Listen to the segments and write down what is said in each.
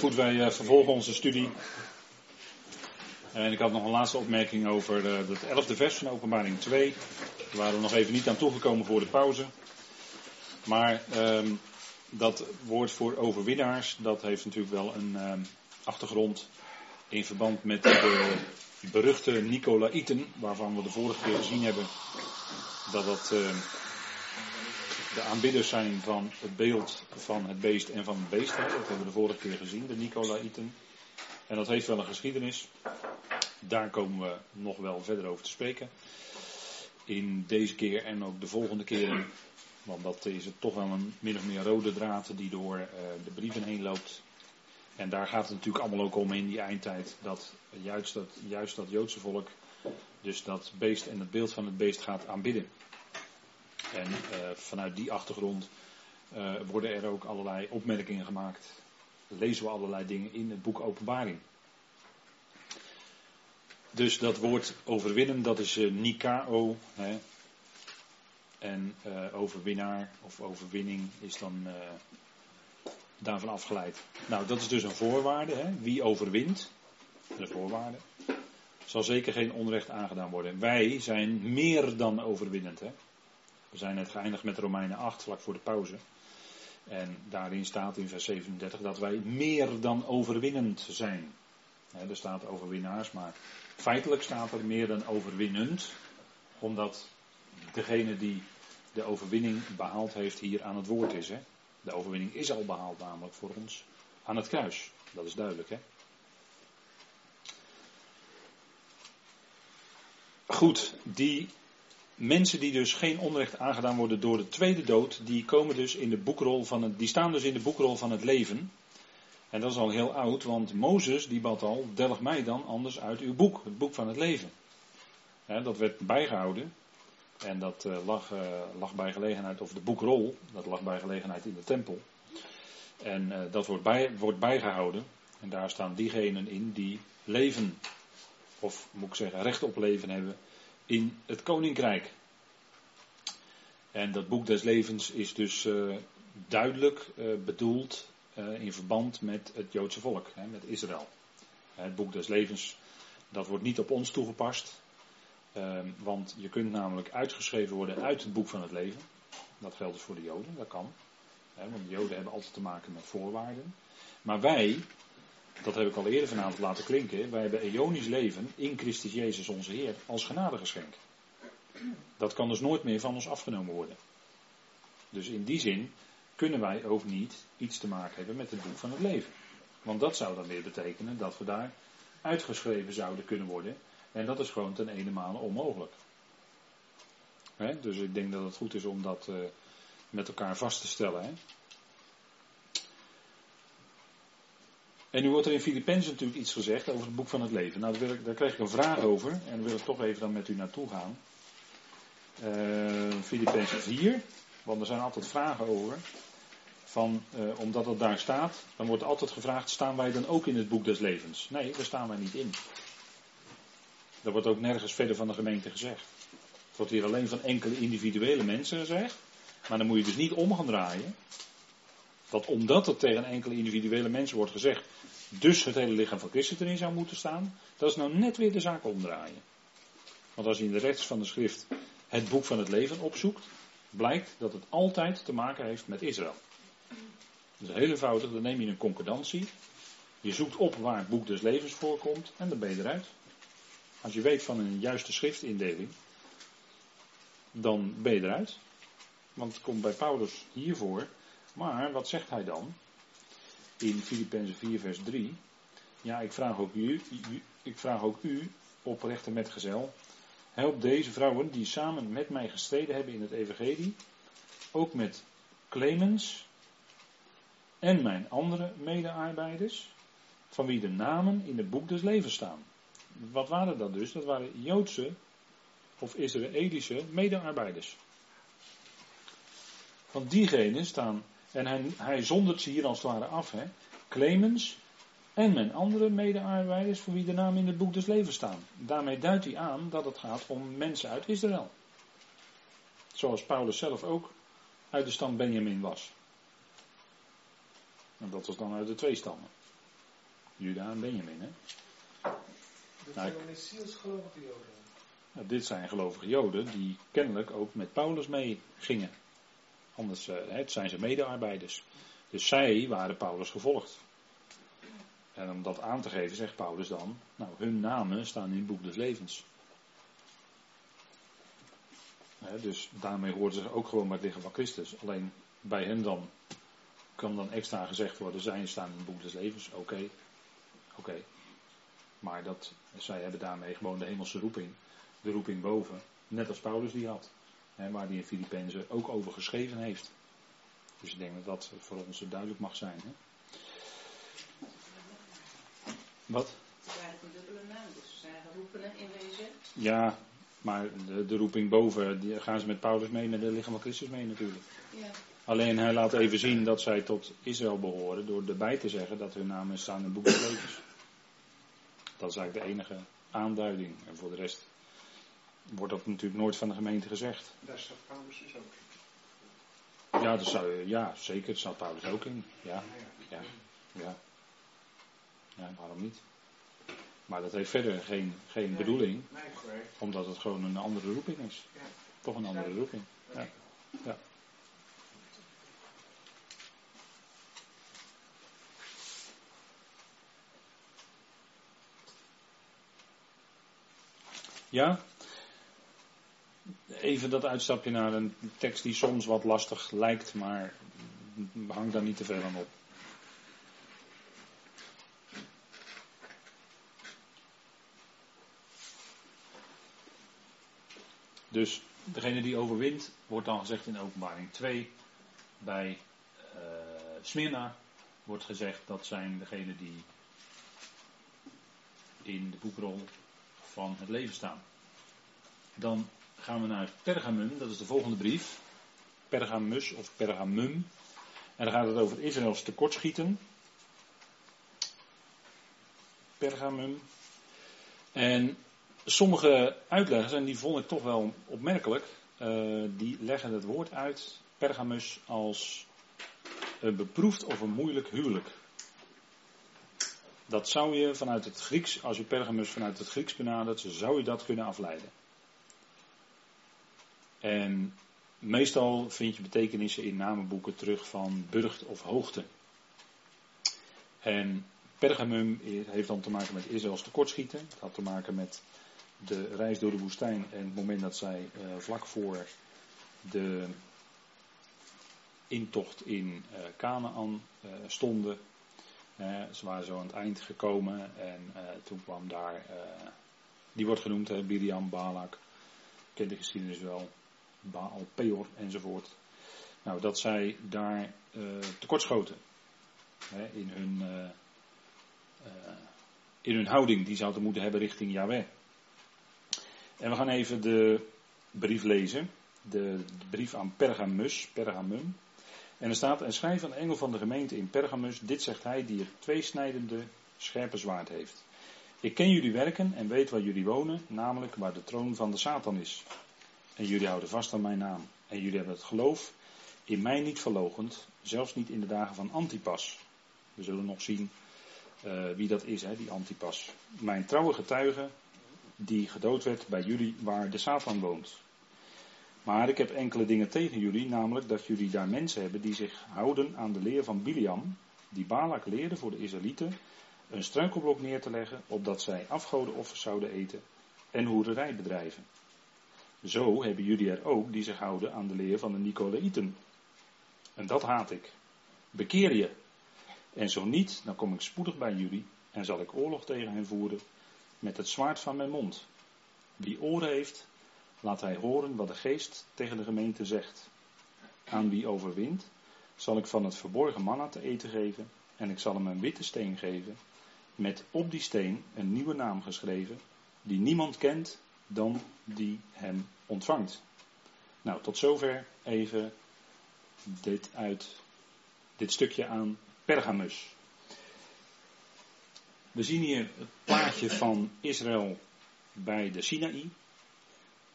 Goed, wij eh, vervolgen onze studie. En ik had nog een laatste opmerking over het elfde vers van openbaring 2. Daar waren we nog even niet aan toegekomen voor de pauze. Maar ehm, dat woord voor overwinnaars, dat heeft natuurlijk wel een ehm, achtergrond in verband met de beruchte Nicolaïten, waarvan we de vorige keer gezien hebben dat dat ehm, de aanbidders zijn van het beeld van het beest en van het beest. Dat hebben we de vorige keer gezien, de Nicolaïten. En dat heeft wel een geschiedenis. Daar komen we nog wel verder over te spreken. In deze keer en ook de volgende keren. Want dat is het toch wel een min of meer rode draad die door uh, de brieven heen loopt. En daar gaat het natuurlijk allemaal ook om in die eindtijd. Dat juist dat, juist dat Joodse volk dus dat beest en het beeld van het beest gaat aanbidden. En uh, vanuit die achtergrond uh, worden er ook allerlei opmerkingen gemaakt. Lezen we allerlei dingen in het boek Openbaring. Dus dat woord overwinnen, dat is uh, Nikao. Hè. En overwinnaar of overwinning is dan daarvan afgeleid. Nou, dat is dus een voorwaarde. Hè. Wie overwint, een voorwaarde, zal zeker geen onrecht aangedaan worden. Wij zijn meer dan overwinnend. Hè. We zijn net geëindigd met Romeinen 8, vlak voor de pauze. En daarin staat in vers 37 dat wij meer dan overwinnend zijn. er staat overwinnaars, maar feitelijk staat er meer dan overwinnend. Omdat degene die de overwinning behaald heeft hier aan het woord is. De overwinning is al behaald namelijk voor ons aan het kruis. Dat is duidelijk hè. Goed, die mensen die dus geen onrecht aangedaan worden door de tweede dood, die komen dus in de boekrol van het, die staan dus in de boekrol van het leven. En dat is al heel oud, want Mozes die bad al, delg mij dan anders uit uw boek, het boek van het leven. dat werd bijgehouden. En dat uh, lag, uh, lag, bij gelegenheid, of de boekrol, dat lag bij gelegenheid in de tempel. En uh, dat wordt, bij, wordt bijgehouden. En daar staan diegenen in die leven, of moet ik zeggen, recht op leven hebben in het koninkrijk. En dat boek des levens is dus uh, duidelijk uh, bedoeld uh, in verband met het Joodse volk, hè, met Israël. Het boek des levens, dat wordt niet op ons toegepast. Ehm, want je kunt namelijk uitgeschreven worden uit het boek van het leven. Dat geldt dus voor de Joden, dat kan. Hè, want de Joden hebben altijd te maken met voorwaarden. Maar wij, dat heb ik al eerder vanavond laten klinken. Wij hebben eonisch leven in Christus Jezus onze Heer als genadegeschenk. Dat kan dus nooit meer van ons afgenomen worden. Dus in die zin kunnen wij ook niet iets te maken hebben met het boek van het leven. Want dat zou dan weer betekenen dat we daar uitgeschreven zouden kunnen worden. En dat is gewoon ten ene male onmogelijk. dus ik denk dat het goed is om dat uh, met elkaar vast te stellen. En nu wordt er in Filippenzen natuurlijk iets gezegd over het boek van het leven. Nou, daar, wil ik, daar kreeg ik een vraag over en daar wil ik toch even dan met u naartoe gaan. Uh, Filippenzen 4, want er zijn altijd vragen over. Van, uh, omdat het daar staat, dan wordt altijd gevraagd, staan wij dan ook in het boek des levens? Nee, daar staan wij niet in. Dat wordt ook nergens verder van de gemeente gezegd. Het wordt hier alleen van enkele individuele mensen gezegd. Maar dan moet je dus niet om gaan draaien. Dat omdat het tegen enkele individuele mensen wordt gezegd, dus het hele lichaam van Christus erin zou moeten staan, dat is nou net weer de zaak omdraaien. Want als je in de rechts van de schrift het boek van het leven opzoekt, blijkt dat het altijd te maken heeft met Israël. Dat is heel eenvoudig, dan neem je een concordantie, je zoekt op waar het boek des levens voorkomt en dan ben je eruit. Als je weet van een juiste schriftindeling, dan ben je eruit. Want het komt bij Paulus hiervoor maar wat zegt hij dan? In Filippenzen 4, vers 3. Ja, ik vraag ook u, ik vraag ook u, oprechte metgezel, help deze vrouwen die samen met mij gestreden hebben in het Evangelie, ook met Clemens en mijn andere medearbeiders, van wie de namen in het boek des levens staan. Wat waren dat dus? Dat waren Joodse of Israëlische medearbeiders. Van diegenen staan en hij, hij zondert ze hier als het ware af. Hè? Clemens en mijn andere medearbeiders voor wie de naam in het boek des levens staan. Daarmee duidt hij aan dat het gaat om mensen uit Israël. Zoals Paulus zelf ook uit de stam Benjamin was. En dat was dan uit de twee stammen. Juda en Benjamin. Hè? Nou, zijn niet zielsgelovige Joden. Nou, dit zijn gelovige Joden die kennelijk ook met Paulus mee gingen. Anders eh, het zijn ze medearbeiders. Dus zij waren Paulus gevolgd. En om dat aan te geven zegt Paulus dan, nou hun namen staan in het boek des levens. Dus daarmee hoorden ze ook gewoon bij het liggen van Christus. Alleen bij hen dan kan dan extra gezegd worden, zij staan in het boek des levens. Oké, oké. Maar dat, zij hebben daarmee gewoon de hemelse roeping de roeping boven. Net als Paulus die had. Waar hij in Filippenzen ook over geschreven heeft. Dus ik denk dat dat voor ons duidelijk mag zijn. Hè? Wat? Ze waren een dubbele naam, dus ze zijn geroepenen in wezen. Ja, maar de, de roeping boven, die gaan ze met Paulus mee, met de lichaam van Christus mee natuurlijk. Ja. Alleen hij laat even zien dat zij tot Israël behoren door erbij te zeggen dat hun namen staan in het boek des levens. Dat is eigenlijk de enige aanduiding. En voor de rest wordt dat natuurlijk nooit van de gemeente gezegd. Daar staat Paulus dus ook. Ja, dat zou, ja zeker, dat staat Paulus ook in. Ja, ja, ja. Ja, waarom niet? Maar dat heeft verder geen, geen bedoeling, Nee, omdat het gewoon een andere roeping is. Ja. Toch een andere roeping. Ja. ja. Ja? Even dat uitstapje naar een tekst die soms wat lastig lijkt, maar hang daar niet te veel aan op. Dus degene die overwint, wordt dan gezegd in openbaring 2. Bij eh Smyrna wordt gezegd dat zijn degenen die in de boekrol van het leven staan. Dan gaan we naar Pergamum, dat is de volgende brief. Pergamus of Pergamum. En dan gaat het over Israëls tekortschieten. Pergamum. En sommige uitleggers, en die vond ik toch wel opmerkelijk, eh, die leggen het woord uit, Pergamus, als een beproefd of een moeilijk huwelijk. Dat zou je vanuit het Grieks, als je Pergamus vanuit het Grieks benadert, zou je dat kunnen afleiden. En meestal vind je betekenissen in namenboeken terug van burcht of hoogte. En Pergamum heeft dan te maken met Israëls tekortschieten. Het had te maken met de reis door de woestijn en het moment dat zij eh, vlak voor de intocht in eh Canaan eh, stonden. Ze waren zo aan het eind gekomen en toen kwam daar, die wordt genoemd, hè, Biriam, Balak, kent de geschiedenis wel, Baal, Peor enzovoort. Nou, dat zij daar tekortschoten hè, in, hun, in hun houding die ze hadden moeten hebben richting Yahweh. En we gaan even de brief lezen, de, de brief aan Pergamus, Pergamum. En er staat, en schrijf aan de engel van de gemeente in Pergamus, dit zegt hij die het tweesnijdende scherpe zwaard heeft. Ik ken jullie werken en weet waar jullie wonen, namelijk waar de troon van de Satan is. En jullie houden vast aan mijn naam. En jullie hebben het geloof in mij niet verlogend, zelfs niet in de dagen van Antipas. We zullen nog zien eh, wie dat is, hè, die Antipas. Mijn trouwe getuige, die gedood werd bij jullie waar de Satan woont. Maar ik heb enkele dingen tegen jullie, namelijk dat jullie daar mensen hebben die zich houden aan de leer van Biliam, die Balak leerde voor de Israëlieten, een struikelblok neer te leggen, opdat zij afgodenoffers zouden eten en hoererij bedrijven. Zo hebben jullie er ook die zich houden aan de leer van de Nicolaïten. En dat haat ik. Bekeer je. En zo niet, dan kom ik spoedig bij jullie en zal ik oorlog tegen hen voeren met het zwaard van mijn mond. Wie oren heeft, laat hij horen wat de geest tegen de gemeente zegt. Aan wie overwint, zal ik van het verborgen manna te eten geven en ik zal hem een witte steen geven, met op die steen een nieuwe naam geschreven, die niemand kent dan die hem ontvangt. Nou, tot zover even dit uit dit stukje aan Pergamus. We zien hier het plaatje van Israël bij de Sinaï.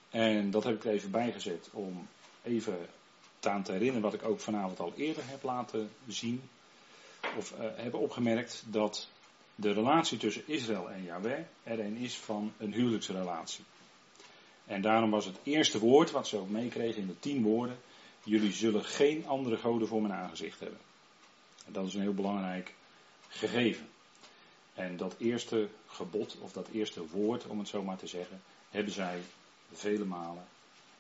En dat heb ik er even bijgezet om even aan te herinneren wat ik ook vanavond al eerder heb laten zien. Of uh, heb opgemerkt dat de relatie tussen Israël en Yahweh er een is van een huwelijksrelatie. En daarom was het eerste woord wat ze ook meekregen in de tien woorden, jullie zullen geen andere goden voor mijn aangezicht hebben. En dat is een heel belangrijk gegeven. En dat eerste gebod, of dat eerste woord, om het zo maar te zeggen, hebben zij vele malen,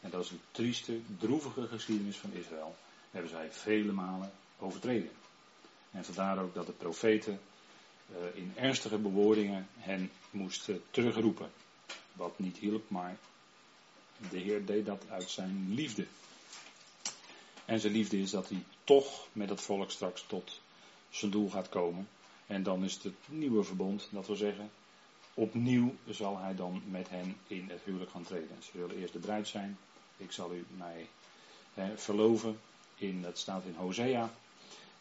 en dat is een trieste, droevige geschiedenis van Israël, hebben zij vele malen overtreden. En vandaar ook dat de profeten uh, in ernstige bewoordingen hen moesten terugroepen. Wat niet hielp, maar de Heer deed dat uit zijn liefde. En zijn liefde is dat hij toch met het volk straks tot zijn doel gaat komen. En dan is het het nieuwe verbond, dat wil zeggen, opnieuw zal hij dan met hen in het huwelijk gaan treden. Ze zullen eerst de bruid zijn. Ik zal u mij hè, verloven. In, dat staat in Hosea.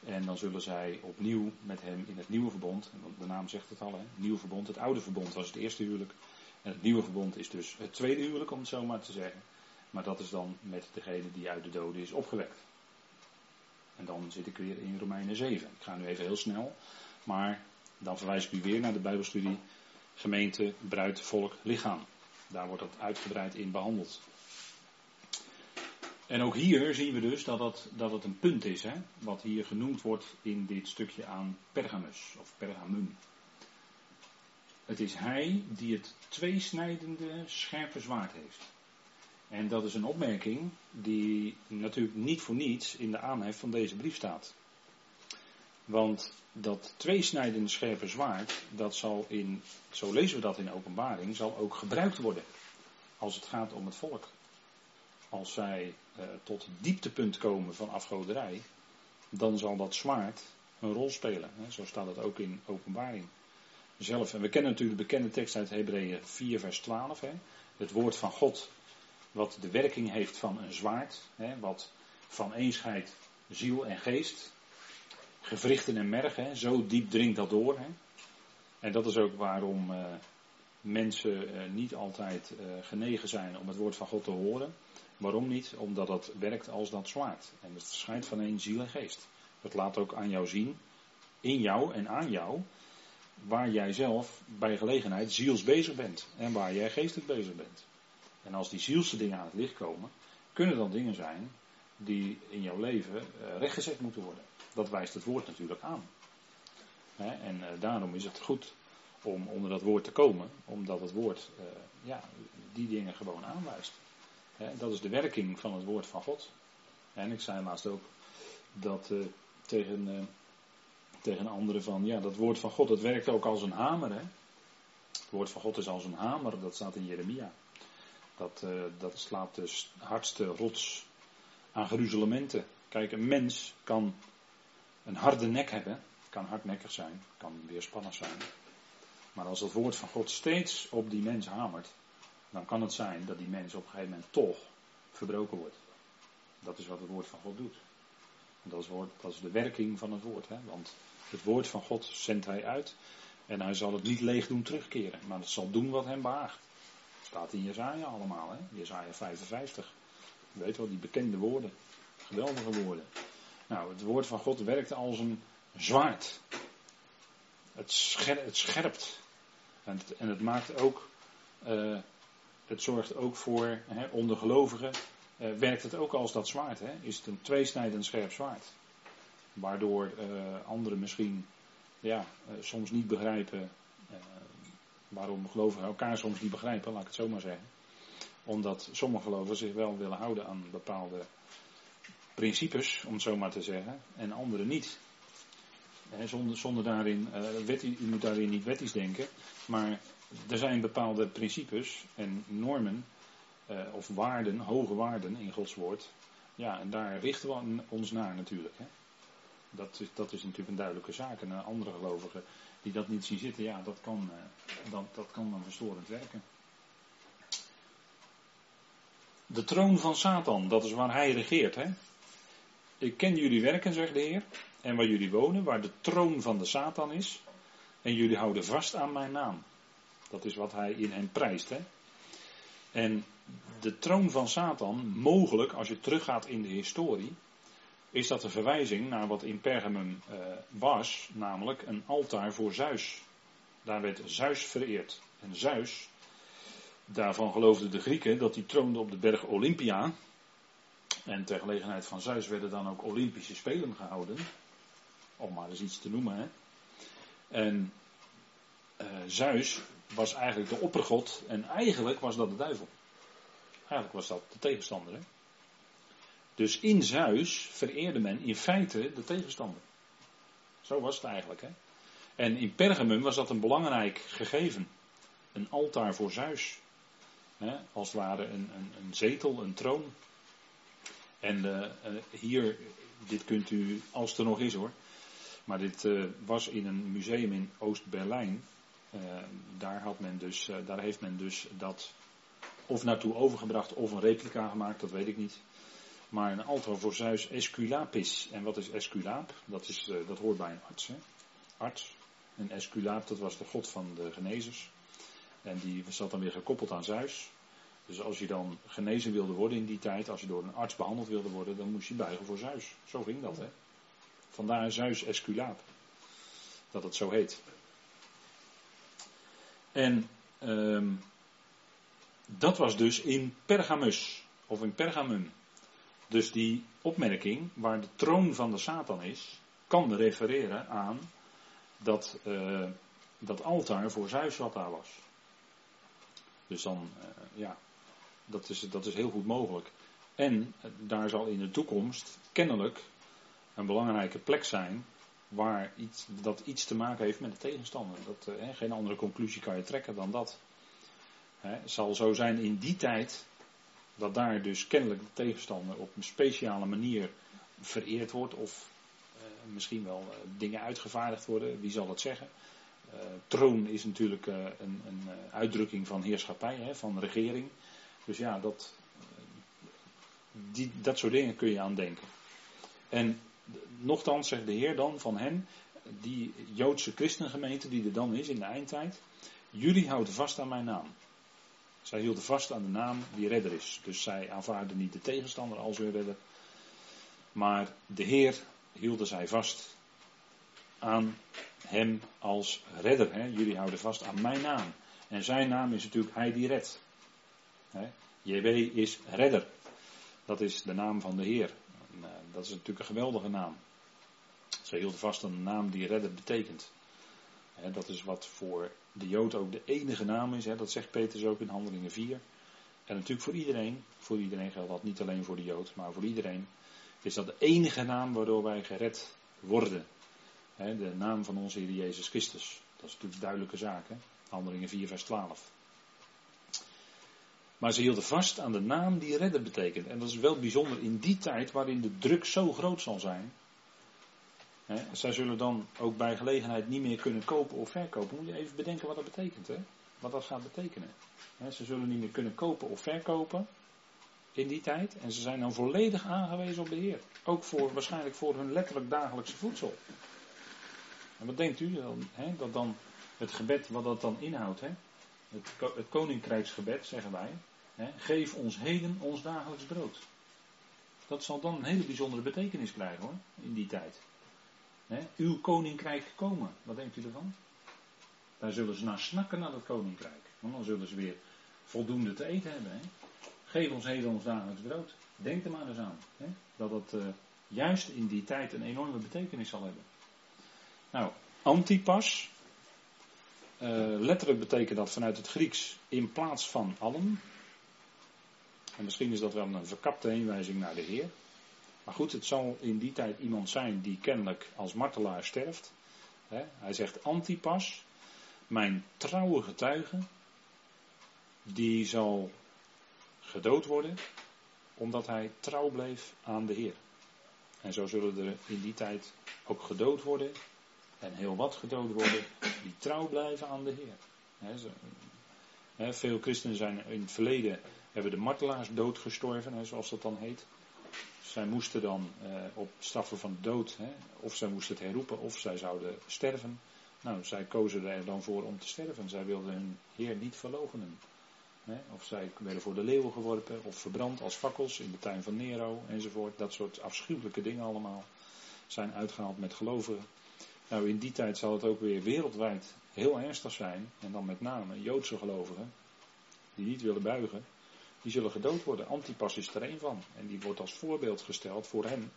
En dan zullen zij opnieuw met hem in het nieuwe verbond. De naam zegt het al, hè, nieuw verbond. Het oude verbond was het eerste huwelijk. En het nieuwe verbond is dus het tweede huwelijk, om het zo maar te zeggen. Maar dat is dan met degene die uit de doden is opgewekt. En dan zit ik weer in Romeinen 7. Ik ga nu even heel snel. Maar dan verwijs ik u weer naar de Bijbelstudie gemeente, bruid, volk, lichaam. Daar wordt dat uitgebreid in behandeld. En ook hier zien we dus dat het, dat het een punt is, hè, wat hier genoemd wordt in dit stukje aan Pergamus of Pergamum. Het is hij die het tweesnijdende scherpe zwaard heeft. En dat is een opmerking die natuurlijk niet voor niets in de aanhef van deze brief staat. Want dat tweesnijdende scherpe zwaard, dat zal in, zo lezen we dat in openbaring, zal ook gebruikt worden. Als het gaat om het volk. Als zij eh, tot dieptepunt komen van afgoderij, dan zal dat zwaard een rol spelen. Hè? Zo staat het ook in openbaring zelf. En we kennen natuurlijk de bekende tekst uit Hebreeën 4, vers 12. Hè? Het woord van God, wat de werking heeft van een zwaard. Hè? Wat van een scheidt ziel en geest gewrichten en merg. Hè? Zo diep dringt dat door. Hè? En dat is ook waarom uh, mensen uh, niet altijd uh, genegen zijn om het woord van God te horen. Waarom niet? Omdat dat werkt als dat zwaard. En het schijnt van één ziel en geest. Dat laat ook aan jou zien, in jou en aan jou, waar jij zelf bij gelegenheid ziels bezig bent. En waar jij geestelijk bezig bent. En als die zielse dingen aan het licht komen, kunnen dan dingen zijn die in jouw leven rechtgezet moeten worden. Dat wijst het woord natuurlijk aan. en uh, daarom is het goed om onder dat woord te komen, omdat het woord uh, ja, die dingen gewoon aanwijst. dat is de werking van het woord van God. En ik zei laatst ook dat tegen, tegen anderen van, ja, dat woord van God, dat werkt ook als een hamer. Hè? Het woord van God is als een hamer, dat staat in Jeremia. Dat, dat slaat de hardste rots aan geruzelementen. Kijk, een mens kan een harde nek hebben, kan hardnekkig zijn, kan weerspannig zijn. Maar als het woord van God steeds op die mens hamert, dan kan het zijn dat die mens op een gegeven moment toch verbroken wordt. Dat is wat het woord van God doet. Dat, is, dat is de werking van het woord. Hè? Want het woord van God zendt hij uit. En hij zal het niet leeg doen terugkeren. Maar het zal doen wat hem behaagt. Staat in Jezaja allemaal. Hè? Jezaja 55. Weet wel, die bekende woorden. Geweldige woorden. Nou, het woord van God werkt als een zwaard. Het, het scherpt. En het, en het, maakt ook, uh, het zorgt ook voor, hè, onder gelovigen, uh, werkt het ook als dat zwaard. Hè? Is het een tweesnijdend scherp zwaard. Waardoor uh, anderen misschien ja, soms niet begrijpen, waarom gelovigen elkaar soms niet begrijpen, laat ik het zo maar zeggen. Omdat sommige gelovigen zich wel willen houden aan bepaalde principes, om het zo maar te zeggen, en anderen niet. zonder, zonder daarin, uh, u moet daarin niet wettisch denken, maar er zijn bepaalde principes en normen uh, of waarden, hoge waarden in Gods woord. Ja, en daar richten we ons naar natuurlijk. Hè. Dat, is, dat is natuurlijk een duidelijke zaak. En andere gelovigen die dat niet zien zitten, ja, dat kan, dat, dat kan dan verstorend werken. De troon van Satan, dat is waar hij regeert. Hè? Ik ken jullie werken, zegt de Heer, en waar jullie wonen, waar de troon van de Satan is. En jullie houden vast aan mijn naam. Dat is wat hij in hen prijst. Hè? En de troon van Satan, mogelijk, als je teruggaat in de historie, is dat een verwijzing naar wat in Pergamum uh, was, namelijk een altaar voor Zeus. Daar werd Zeus vereerd. En Zeus, daarvan geloofden de Grieken dat hij troonde op de berg Olympia. En ter gelegenheid van Zeus werden dan ook Olympische Spelen gehouden. Om maar eens iets te noemen. Hè. En uh, Zeus was eigenlijk de oppergod en eigenlijk was dat de duivel. Eigenlijk was dat de tegenstander. Hè? Dus in Zeus vereerde men in feite de tegenstander. Zo was het eigenlijk. Hè? En in Pergamum was dat een belangrijk gegeven. Een altaar voor Zeus. Als het ware een, een, een zetel, een troon. En uh, uh, hier, dit kunt u, als het er nog is hoor. Maar dit uh, was in een museum in Oost-Berlijn. daar, had men dus, daar heeft men dus dat of naartoe overgebracht of een replica gemaakt, dat weet ik niet. Maar een altaar voor Zeus Esculapis. En wat is Esculaap? Dat, is, dat hoort bij een arts. Hè? Arts. En Esculaap, dat was de god van de genezers. En die zat dan weer gekoppeld aan Zeus. Dus als je dan genezen wilde worden in die tijd, als je door een arts behandeld wilde worden, dan moest je buigen voor Zeus. Zo ging dat, hè. Vandaar Zeus Esculaap. Dat het zo heet. En um, dat was dus in Pergamus, of in Pergamum. Dus die opmerking, waar de troon van de Satan is, kan refereren aan dat, uh, dat altaar voor Zeus wat daar was. Dus dan, uh, ja, dat is, dat is heel goed mogelijk. En daar zal in de toekomst kennelijk een belangrijke plek zijn waar iets, dat iets te maken heeft met de tegenstander. Dat, uh, geen andere conclusie kan je trekken dan dat. Het zal zo zijn in die tijd dat daar dus kennelijk de tegenstander op een speciale manier vereerd wordt of misschien wel dingen uitgevaardigd worden, wie zal het zeggen. Uh, troon is natuurlijk een, een uitdrukking van heerschappij, hè, van regering. Dus ja, dat, die, dat soort dingen kun je aan denken. En nochtans zegt de Heer dan van hen, die Joodse christengemeente die er dan is in de eindtijd, jullie houden vast aan mijn naam. Zij hielden vast aan de naam die redder is. Dus zij aanvaarden niet de tegenstander als hun redder. Maar de Heer hielden zij vast aan hem als redder. Hè? Jullie houden vast aan mijn naam. En zijn naam is natuurlijk Hij die redt. JW is redder. Dat is de naam van de Heer. En, uh, dat is natuurlijk een geweldige naam. Zij hielden vast aan de naam die redder betekent. Hè, dat is wat voor de Jood ook de enige naam is. Hè, dat zegt Petrus ook in Handelingen 4. En natuurlijk voor iedereen, voor iedereen geldt dat niet alleen voor de Jood, maar voor iedereen, is dat de enige naam waardoor wij gered worden. De naam van onze Heer Jezus Christus. Dat is natuurlijk duidelijke zaak. Handelingen 4, vers 12. Maar ze hielden vast aan de naam die redden betekent. En dat is wel bijzonder in die tijd waarin de druk zo groot zal zijn. He, zij zullen dan ook bij gelegenheid niet meer kunnen kopen of verkopen. Moet je even bedenken wat dat betekent, hè? Wat dat gaat betekenen. Ze zullen niet meer kunnen kopen of verkopen in die tijd. En ze zijn dan volledig aangewezen op de Heer. Ook voor, waarschijnlijk voor hun letterlijk dagelijkse voedsel. En wat denkt u dan? He, dat dan het gebed, wat dat dan inhoudt, hè? Het, het koninkrijksgebed, zeggen wij. geef ons heden ons dagelijks brood. Dat zal dan een hele bijzondere betekenis krijgen hoor, in die tijd. He, uw koninkrijk komen. Wat denkt u ervan? Daar zullen ze naar snakken naar dat koninkrijk. Want dan zullen ze weer voldoende te eten hebben. He. Geef ons heden ons dagelijks brood. Denk er maar eens aan. He, dat dat uh, juist in die tijd een enorme betekenis zal hebben. Nou, antipas. Uh, letterlijk betekent dat vanuit het Grieks in plaats van allen. En misschien is dat wel een verkapte heenwijzing naar de Heer. Maar goed, het zal in die tijd iemand zijn die kennelijk als martelaar sterft. Hij zegt Antipas, mijn trouwe getuige, die zal gedood worden omdat hij trouw bleef aan de Heer. En zo zullen er in die tijd ook gedood worden, en heel wat gedood worden, die trouw blijven aan de Heer. veel christenen zijn in het verleden, hebben de martelaars doodgestorven, zoals dat dan heet. Zij moesten dan eh, op straffen van dood, of zij moesten het herroepen, of zij zouden sterven. Nou, zij kozen er dan voor om te sterven. Zij wilden hun Heer niet verloochenen. Hè. Of zij werden voor de leeuwen geworpen, of verbrand als fakkels in de tuin van Nero, enzovoort. Dat soort afschuwelijke dingen allemaal zijn uitgehaald met gelovigen. Nou, in die tijd zal het ook weer wereldwijd heel ernstig zijn. En dan met name Joodse gelovigen, die niet willen buigen, die zullen gedood worden. Antipas is er een van. En die wordt als voorbeeld gesteld voor hen.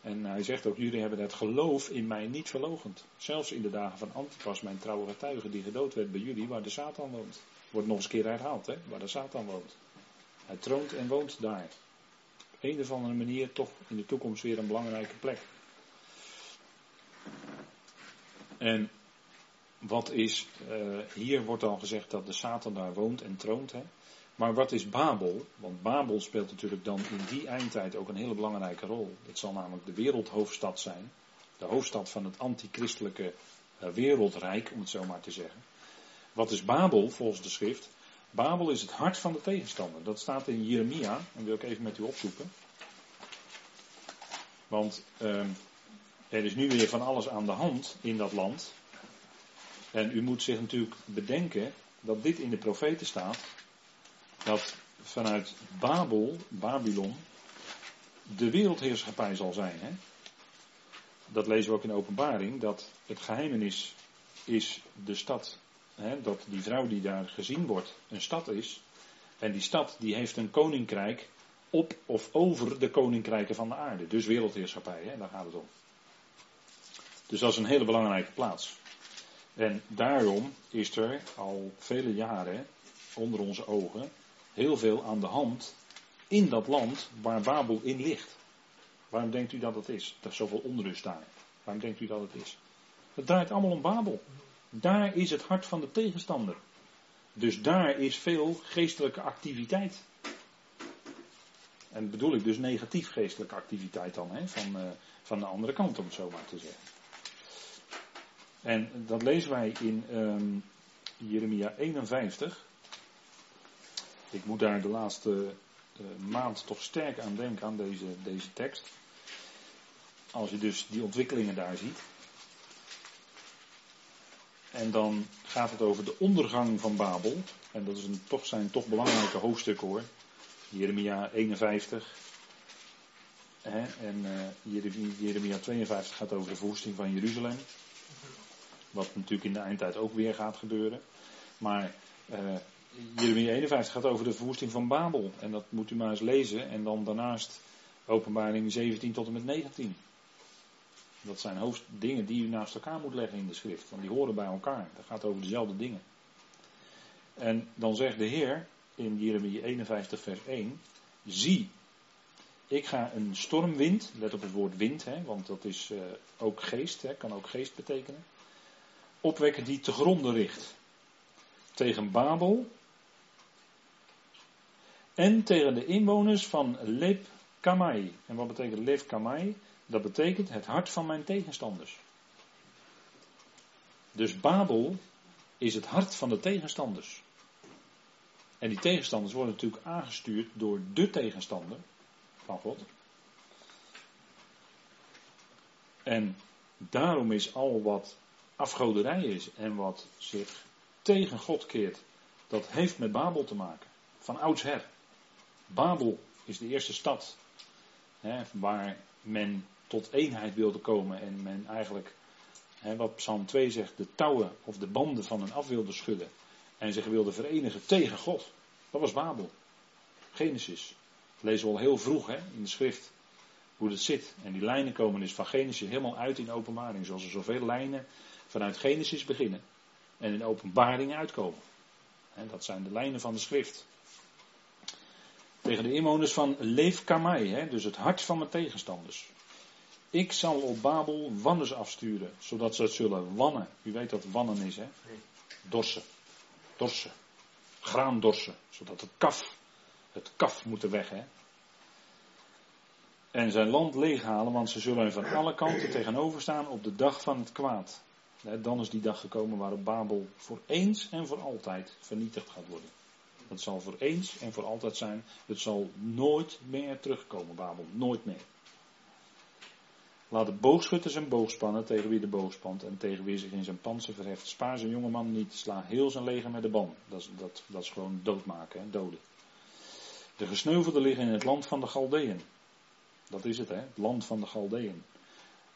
En hij zegt ook, jullie hebben het geloof in mij niet verlogend. Zelfs in de dagen van Antipas, mijn trouwe getuige, die gedood werd bij jullie, waar de Satan woont. Wordt nog eens een keer herhaald, hè? waar de Satan woont. Hij troont en woont daar. Op een of andere manier toch in de toekomst weer een belangrijke plek. En wat is, eh, hier wordt al gezegd dat de Satan daar woont en troont. Hè? Maar wat is Babel? Want Babel speelt natuurlijk dan in die eindtijd ook een hele belangrijke rol. Het zal namelijk de wereldhoofdstad zijn. De hoofdstad van het antichristelijke eh, wereldrijk, om het zo maar te zeggen. Wat is Babel volgens de schrift? Babel is het hart van de tegenstander. Dat staat in Jeremia, en wil ik even met u opzoeken. Want uh, er is nu weer van alles aan de hand in dat land. En u moet zich natuurlijk bedenken dat dit in de profeten staat. Dat vanuit Babel, Babylon, de wereldheerschappij zal zijn. Hè? Dat lezen we ook in de openbaring. Dat het geheimenis is de stad. Hè? Dat die vrouw die daar gezien wordt een stad is. En die stad die heeft een koninkrijk op of over de koninkrijken van de aarde. Dus wereldheerschappij, hè? daar gaat het om. Dus dat is een hele belangrijke plaats. En daarom is er al vele jaren onder onze ogen heel veel aan de hand in dat land waar Babel in ligt. Waarom denkt u dat dat is? Er is zoveel onrust daar. Waarom denkt u dat het is? Het draait allemaal om Babel. Daar is het hart van de tegenstander. Dus daar is veel geestelijke activiteit. En bedoel ik dus negatief geestelijke activiteit dan, hè, van, uh, van de andere kant om het zo maar te zeggen. En dat lezen wij in um, Jeremia 51. Ik moet daar de laatste uh, maand toch sterk aan denken, aan deze, deze tekst. Als je dus die ontwikkelingen daar ziet. En dan gaat het over de ondergang van Babel. En dat is een, toch, zijn toch belangrijke hoofdstukken hoor. Jeremia 51. Hè, en uh, Jeremia 52 gaat over de verwoesting van Jeruzalem. Wat natuurlijk in de eindtijd ook weer gaat gebeuren. Maar uh, Jeremia 51 gaat over de verwoesting van Babel. En dat moet u maar eens lezen. En dan daarnaast openbaring 17 tot en met 19. Dat zijn hoofddingen die u naast elkaar moet leggen in de schrift. Want die horen bij elkaar. Dat gaat over dezelfde dingen. En dan zegt de Heer in Jeremia 51 vers 1. Zie, ik ga een stormwind, let op het woord wind, hè, want dat is uh, ook geest, hè, kan ook geest betekenen opwekken die te gronden richt. Tegen Babel en tegen de inwoners van Leb Kamai. En wat betekent Leb Kamai? Dat betekent het hart van mijn tegenstanders. Dus Babel is het hart van de tegenstanders. En die tegenstanders worden natuurlijk aangestuurd door de tegenstander van God. En daarom is al wat afgoderij is en wat zich tegen God keert, dat heeft met Babel te maken. Van oudsher. Babel is de eerste stad hè, waar men tot eenheid wilde komen en men eigenlijk, hè, wat Psalm 2 zegt, de touwen of de banden van een af wilde schudden en zich wilde verenigen tegen God. Dat was Babel. Genesis. Dat lezen we al heel vroeg hè, in de schrift hoe dat zit. En die lijnen komen dus van Genesis helemaal uit in openbaring. Zoals er zoveel lijnen vanuit Genesis beginnen en in openbaring uitkomen. dat zijn de lijnen van de schrift. Tegen de inwoners van Leefkamai, dus het hart van mijn tegenstanders. Ik zal op Babel wanners afsturen, zodat ze het zullen wannen. U weet wat wannen is, hè? Dorsen. Dorsen. Graandorsen. Zodat het kaf, het kaf moet weg, hè? En zijn land leeghalen, want ze zullen van alle kanten tegenover staan op de dag van het kwaad. Dan is die dag gekomen waarop Babel voor eens en voor altijd vernietigd gaat worden. Het zal voor eens en voor altijd zijn. Het zal nooit meer terugkomen, Babel. Nooit meer. Laat de boogschutter zijn boog spannen tegen wie de boog spant en tegen wie zich in zijn panzer verheft. Spaar zijn jongeman niet. Sla heel zijn leger met de ban. Dat is, dat, dat is gewoon doodmaken, doden. De gesneuvelden liggen in het land van de Galdeën. Dat is het, hè? Het land van de Galdeën.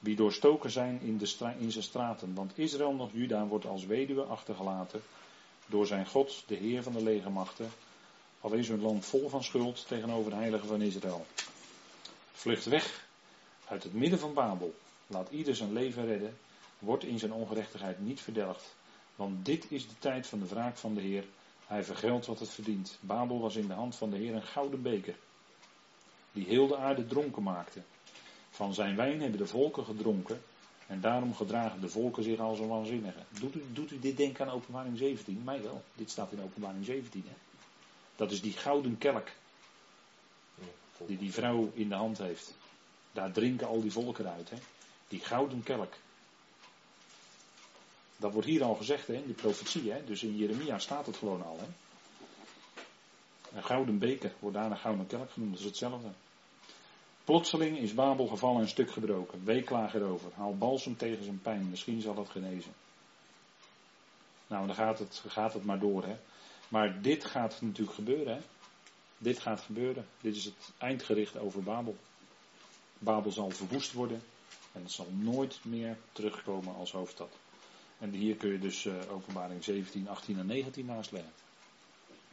Wie doorstoken zijn in, de in zijn straten. Want Israël nog Juda wordt als weduwe achtergelaten door zijn God, de Heer van de legermachten. Al is hun land vol van schuld tegenover de heilige van Israël. Vlucht weg uit het midden van Babel. Laat ieder zijn leven redden. Wordt in zijn ongerechtigheid niet verdelgd. Want dit is de tijd van de wraak van de Heer. Hij vergeldt wat het verdient. Babel was in de hand van de Heer een gouden beker. Die heel de aarde dronken maakte. Van zijn wijn hebben de volken gedronken. En daarom gedragen de volken zich als een waanzinnige. Doet u, doet u dit denken aan openbaring 17? Mij wel. Dit staat in openbaring 17. Hè? Dat is die gouden kelk die die vrouw in de hand heeft. Daar drinken al die volken uit. Hè? Die gouden kelk. Dat wordt hier al gezegd hè, in de profetie. Hè? Dus in Jeremia staat het gewoon al. Hè? Een gouden beker wordt daar een gouden kelk genoemd. Dat is hetzelfde. Plotseling is Babel gevallen en stuk gebroken. Weeklaag erover. Haal balsem tegen zijn pijn. Misschien zal het genezen. Nou, dan gaat het, gaat het maar door. Hè? Maar dit gaat natuurlijk gebeuren. Hè? Dit gaat gebeuren. Dit is het eindgericht over Babel. Babel zal verwoest worden. En het zal nooit meer terugkomen als hoofdstad. En hier kun je dus uh, openbaring 17, 18 en 19 naast leggen.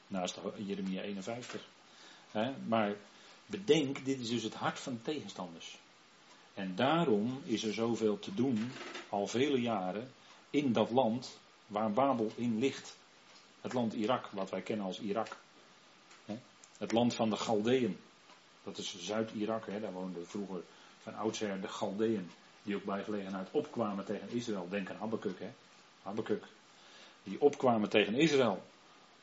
Naast Jeremia 51. Hè? Maar bedenk, dit is dus het hart van de tegenstanders. En daarom is er zoveel te doen, al vele jaren, in dat land waar Babel in ligt. Het land Irak, wat wij kennen als Irak. Het land van de Galdeën. Dat is Zuid-Irak, daar woonden vroeger van oudsher de Galdeën. Die ook bij gelegenheid opkwamen tegen Israël. Denk aan Habakkuk, hè. Die opkwamen tegen Israël.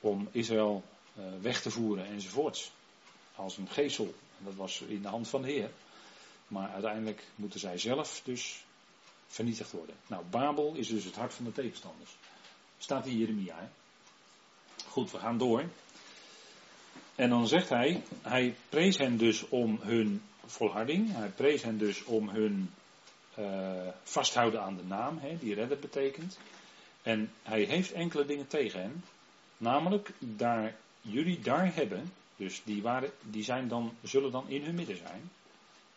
Om Israël uh, weg te voeren enzovoorts. Als een. En dat was in de hand van de Heer. Maar uiteindelijk moeten zij zelf dus vernietigd worden. Nou, Babel is dus het hart van de tegenstanders. Staat in Jeremia. Hè? Goed, we gaan door. En dan zegt hij, hij prees hen dus om hun volharding. Hij prees hen dus om hun uh, vasthouden aan de naam, hè, die redder betekent. En hij heeft enkele dingen tegen hen. Namelijk, daar jullie daar hebben, dus die, waren, die zijn dan, zullen dan in hun midden zijn.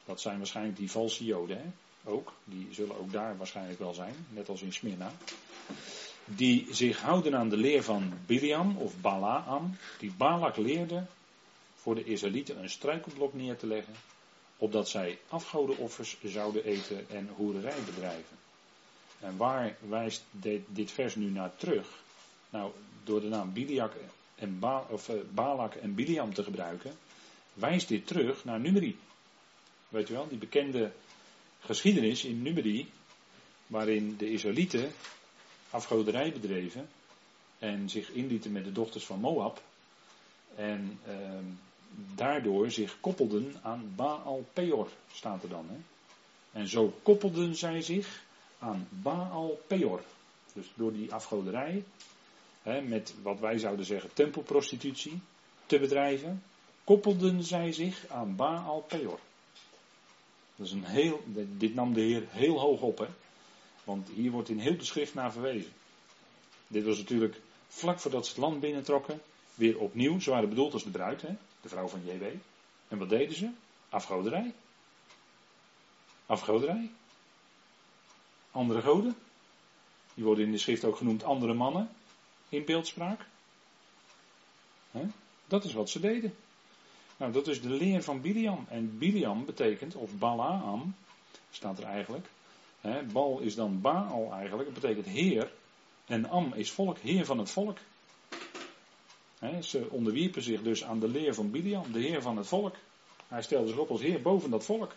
Dat zijn waarschijnlijk die valse joden hè, ook. Die zullen ook daar waarschijnlijk wel zijn, net als in Smyrna. Die zich houden aan de leer van Biliam of Balaam. Die Balak leerde voor de Israëlieten een struikelblok neer te leggen. Opdat zij afgodenoffers zouden eten en hoererij bedrijven. En waar wijst dit, dit vers nu naar terug? Nou, door de naam Biliak en of, uh, Balak en Biliam te gebruiken, wijst dit terug naar Numeri. Weet je wel, die bekende geschiedenis in Numeri, waarin de Israëlieten afgoderij bedreven en zich inlieten met de dochters van Moab. En uh, daardoor zich koppelden aan Baal Peor, staat er dan. Hè? En zo koppelden zij zich aan Baal Peor. Dus door die afgoderij, met wat wij zouden zeggen tempelprostitutie, te bedrijven, koppelden zij zich aan Baal Peor. Dat is een heel, dit nam de Heer heel hoog op, hè? want hier wordt in heel de schrift naar verwezen. Dit was natuurlijk vlak voordat ze het land binnentrokken, weer opnieuw, ze waren bedoeld als de bruid, hè? de vrouw van JW. En wat deden ze? Afgoderij. Afgoderij. Andere goden. Die worden in de schrift ook genoemd andere mannen in beeldspraak. Dat is wat ze deden. Nou, dat is de leer van Biliam. En Biliam betekent, of Balaam, staat er eigenlijk. He, Bal is dan Baal eigenlijk, dat betekent heer. En Am is volk, heer van het volk. Ze onderwierpen zich dus aan de leer van Biliam, de heer van het volk. Hij stelde zich op als heer boven dat volk.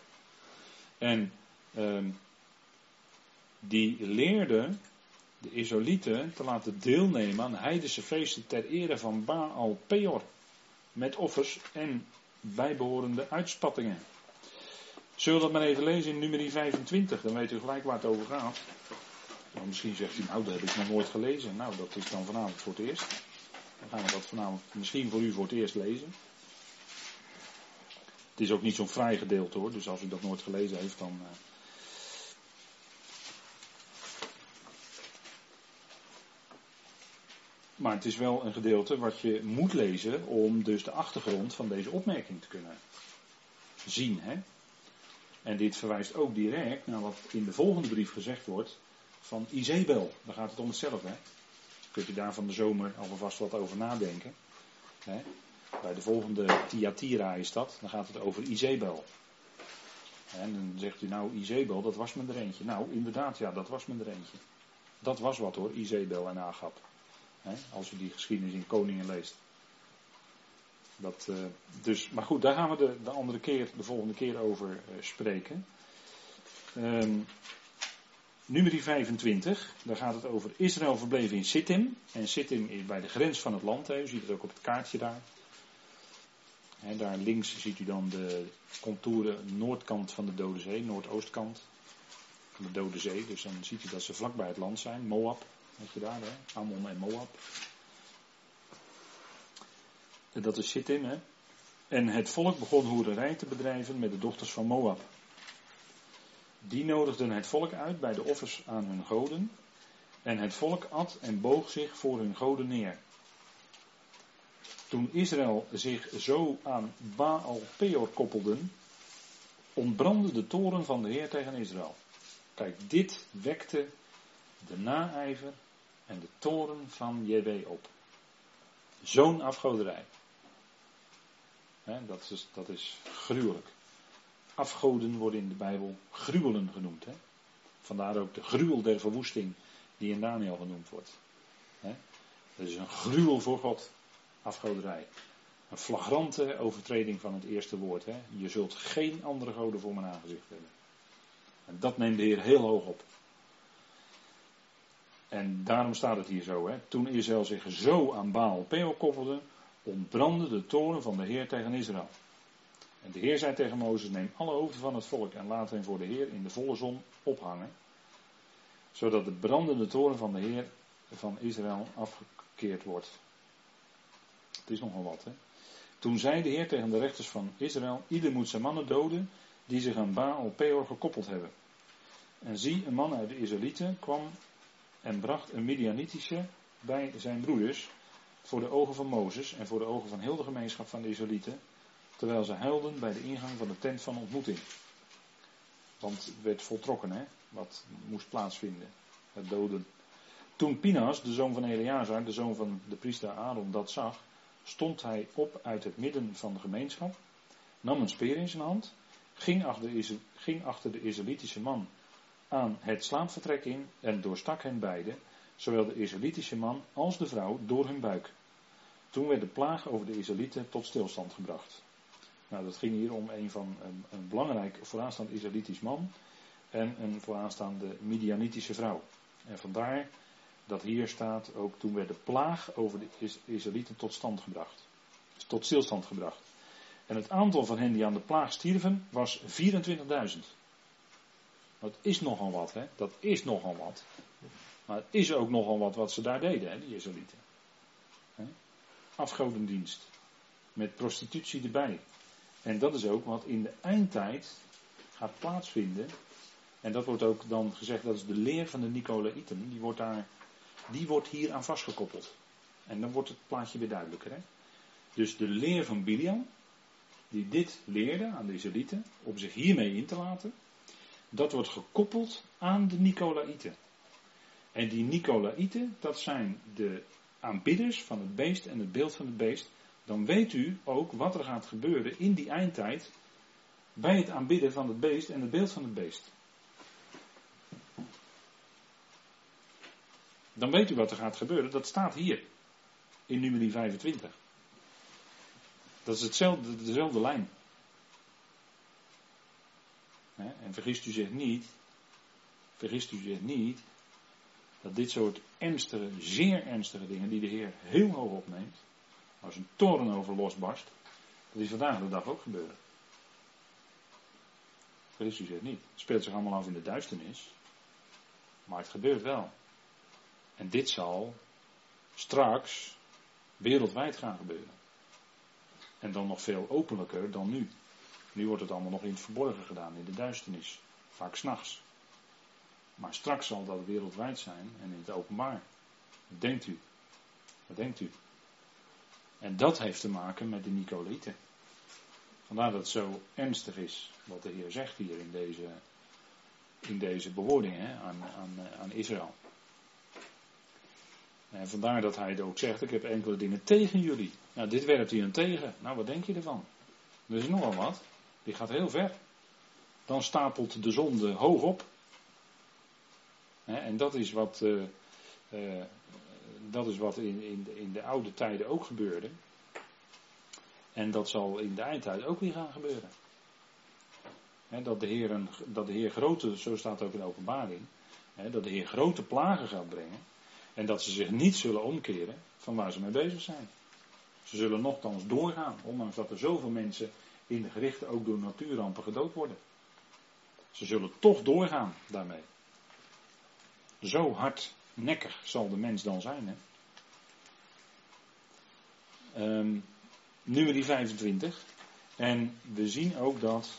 En uh, die leerde de Israëlieten te laten deelnemen aan heidense feesten ter ere van Baal Peor. Met offers en bijbehorende uitspattingen. Zullen we dat maar even lezen in nummer 25, dan weet u gelijk waar het over gaat. Nou, misschien zegt u, nou dat heb ik nog nooit gelezen. Nou, dat is dan vanavond voor het eerst. Dan gaan we dat vanavond misschien voor u voor het eerst lezen. Het is ook niet zo'n vrij gedeelte hoor, dus als u dat nooit gelezen heeft, dan. Uh... Maar het is wel een gedeelte wat je moet lezen om dus de achtergrond van deze opmerking te kunnen zien. Hè? En dit verwijst ook direct naar wat in de volgende brief gezegd wordt van Izebel. Daar gaat het om hetzelfde. Hè? Kunt u daar van de zomer alvast wat over nadenken. Hè? Bij de volgende Thyatira is dat. Dan gaat het over Izebel. En dan zegt u nou Izebel, dat was me er eentje. Nou inderdaad, ja, dat was me er eentje. Dat was wat hoor, Izebel en Agap. Hè? Als u die geschiedenis in Koningen leest. Dat, uh, dus, maar goed, daar gaan we de, de andere keer, de volgende keer over uh, spreken. Um, nummer 25, daar gaat het over Israël verbleven in Sittim. En Sittim is bij de grens van het land, hè. u ziet het ook op het kaartje daar. Daar links ziet u dan de contouren noordkant van de Dode Zee, noordoostkant van de Dode Zee. Dus dan ziet u dat ze vlakbij het land zijn. Moab, weet je daar, hè? Ammon en Moab. En dat is Sittim, hè. En het volk begon hoererij te bedrijven met de dochters van Moab. Die nodigden het volk uit bij de offers aan hun goden. En het volk at en boog zich voor hun goden neer. Toen Israël zich zo aan Baal Peor koppelden, ontbrandde de toren van de Heer tegen Israël. Kijk, dit wekte de naijver en de toren van JW op. Zo'n afgoderij. dat, is, dat is gruwelijk. Afgoden worden in de Bijbel gruwelen genoemd. He. Vandaar ook de gruwel der verwoesting die in Daniel genoemd wordt. He. Dat is een gruwel voor God. Afgoderij. Een flagrante overtreding van het eerste woord. He. Je zult geen andere goden voor mijn aangezicht hebben. En dat neemt de Heer heel hoog op. En daarom staat het hier zo. Hè. Toen Israël zich zo aan Baal Peor koppelde, ontbrandde de toren van de Heer tegen Israël. En de Heer zei tegen Mozes: Neem alle hoofden van het volk en laat hen voor de Heer in de volle zon ophangen. Zodat de brandende toren van de Heer van Israël afgekeerd wordt. Het is nogal wat, hè? Toen zei de Heer tegen de rechters van Israël: Ieder moet zijn mannen doden die zich aan Baal Peor gekoppeld hebben. En zie, een man uit de Israëlieten kwam en bracht een Midianitische bij zijn broeders voor de ogen van Mozes en voor de ogen van heel de gemeenschap van de Israëlieten, terwijl ze huilden bij de ingang van de tent van ontmoeting. Want het werd voltrokken, hè, wat moest plaatsvinden, het doden. Toen Pinas, de zoon van Eleazar, de zoon van de priester Aaron, dat zag, stond hij op uit het midden van de gemeenschap, nam een speer in zijn hand, ging achter de, ging achter de man aan het slaapvertrek in en doorstak hen beiden, zowel de Israëlitische man als de vrouw, door hun buik. Toen werd de plaag over de Israëlieten tot stilstand gebracht. Nou, dat ging hier om een van een, een belangrijk vooraanstaand Israëlitisch man en een vooraanstaande Midianitische vrouw. En vandaar dat hier staat ook toen werd de plaag over de Israëlieten tot stand gebracht. Tot stilstand gebracht. En het aantal van hen die aan de plaag stierven was 24.000. Dat is nogal wat, hè? Dat is nogal wat. Maar het is ook nogal wat wat ze daar deden, hè, die Israëlieten. Afgodendienst. Met prostitutie erbij. En dat is ook wat in de eindtijd gaat plaatsvinden. En dat wordt ook dan gezegd, dat is de leer van de Nicolaïten. Die wordt, daar, die wordt hier aan vastgekoppeld. En dan wordt het plaatje weer duidelijker. Hè? Dus de leer van Biliam, die dit leerde aan de Israëlieten, om zich hiermee in te laten, dat wordt gekoppeld aan de Nicolaïten. En die Nicolaïten, dat zijn de aanbidders van het beest en het beeld van het beest. Dan weet u ook wat er gaat gebeuren in die eindtijd bij het aanbidden van het beest en het beeld van het beest. Dan weet u wat er gaat gebeuren. Dat staat hier in nummer 25. Dat is hetzelfde, dezelfde lijn. En vergist u zich niet, vergist u zich niet, dat dit soort ernstige, zeer ernstige dingen, die de Heer heel hoog opneemt, als een toren over losbarst, dat is vandaag de dag ook gebeuren. Vergist u zich niet. Het speelt zich allemaal af in de duisternis, maar het gebeurt wel. En dit zal straks wereldwijd gaan gebeuren. En dan nog veel openlijker dan nu. Nu wordt het allemaal nog in het verborgen gedaan, in de duisternis. Vaak s'nachts. Maar straks zal dat wereldwijd zijn en in het openbaar. Wat denkt u? Wat denkt u? En dat heeft te maken met de Nicolieten. Vandaar dat het zo ernstig is wat de Heer zegt hier in deze, in deze bewoording hè, aan, aan, aan Israël. En vandaar dat hij ook zegt, ik heb enkele dingen tegen jullie. Nou, dit werpt hij hem tegen. Nou, wat denk je ervan? Er is nogal wat. Die gaat heel ver. Dan stapelt de zonde hoog op. en dat is wat, uh, uh, dat is wat in, in, in de oude tijden ook gebeurde. En dat zal in de eindtijd ook weer gaan gebeuren. dat, de Heer een, dat de Heer grote, zo staat ook in de openbaring, dat de Heer grote plagen gaat brengen. En dat ze zich niet zullen omkeren van waar ze mee bezig zijn. Ze zullen nogthans doorgaan, ondanks dat er zoveel mensen in de gerichten ook door natuurrampen gedood worden. Ze zullen toch doorgaan daarmee. Zo hardnekkig zal de mens dan zijn. Hè? Um, nummer 25. En we zien ook dat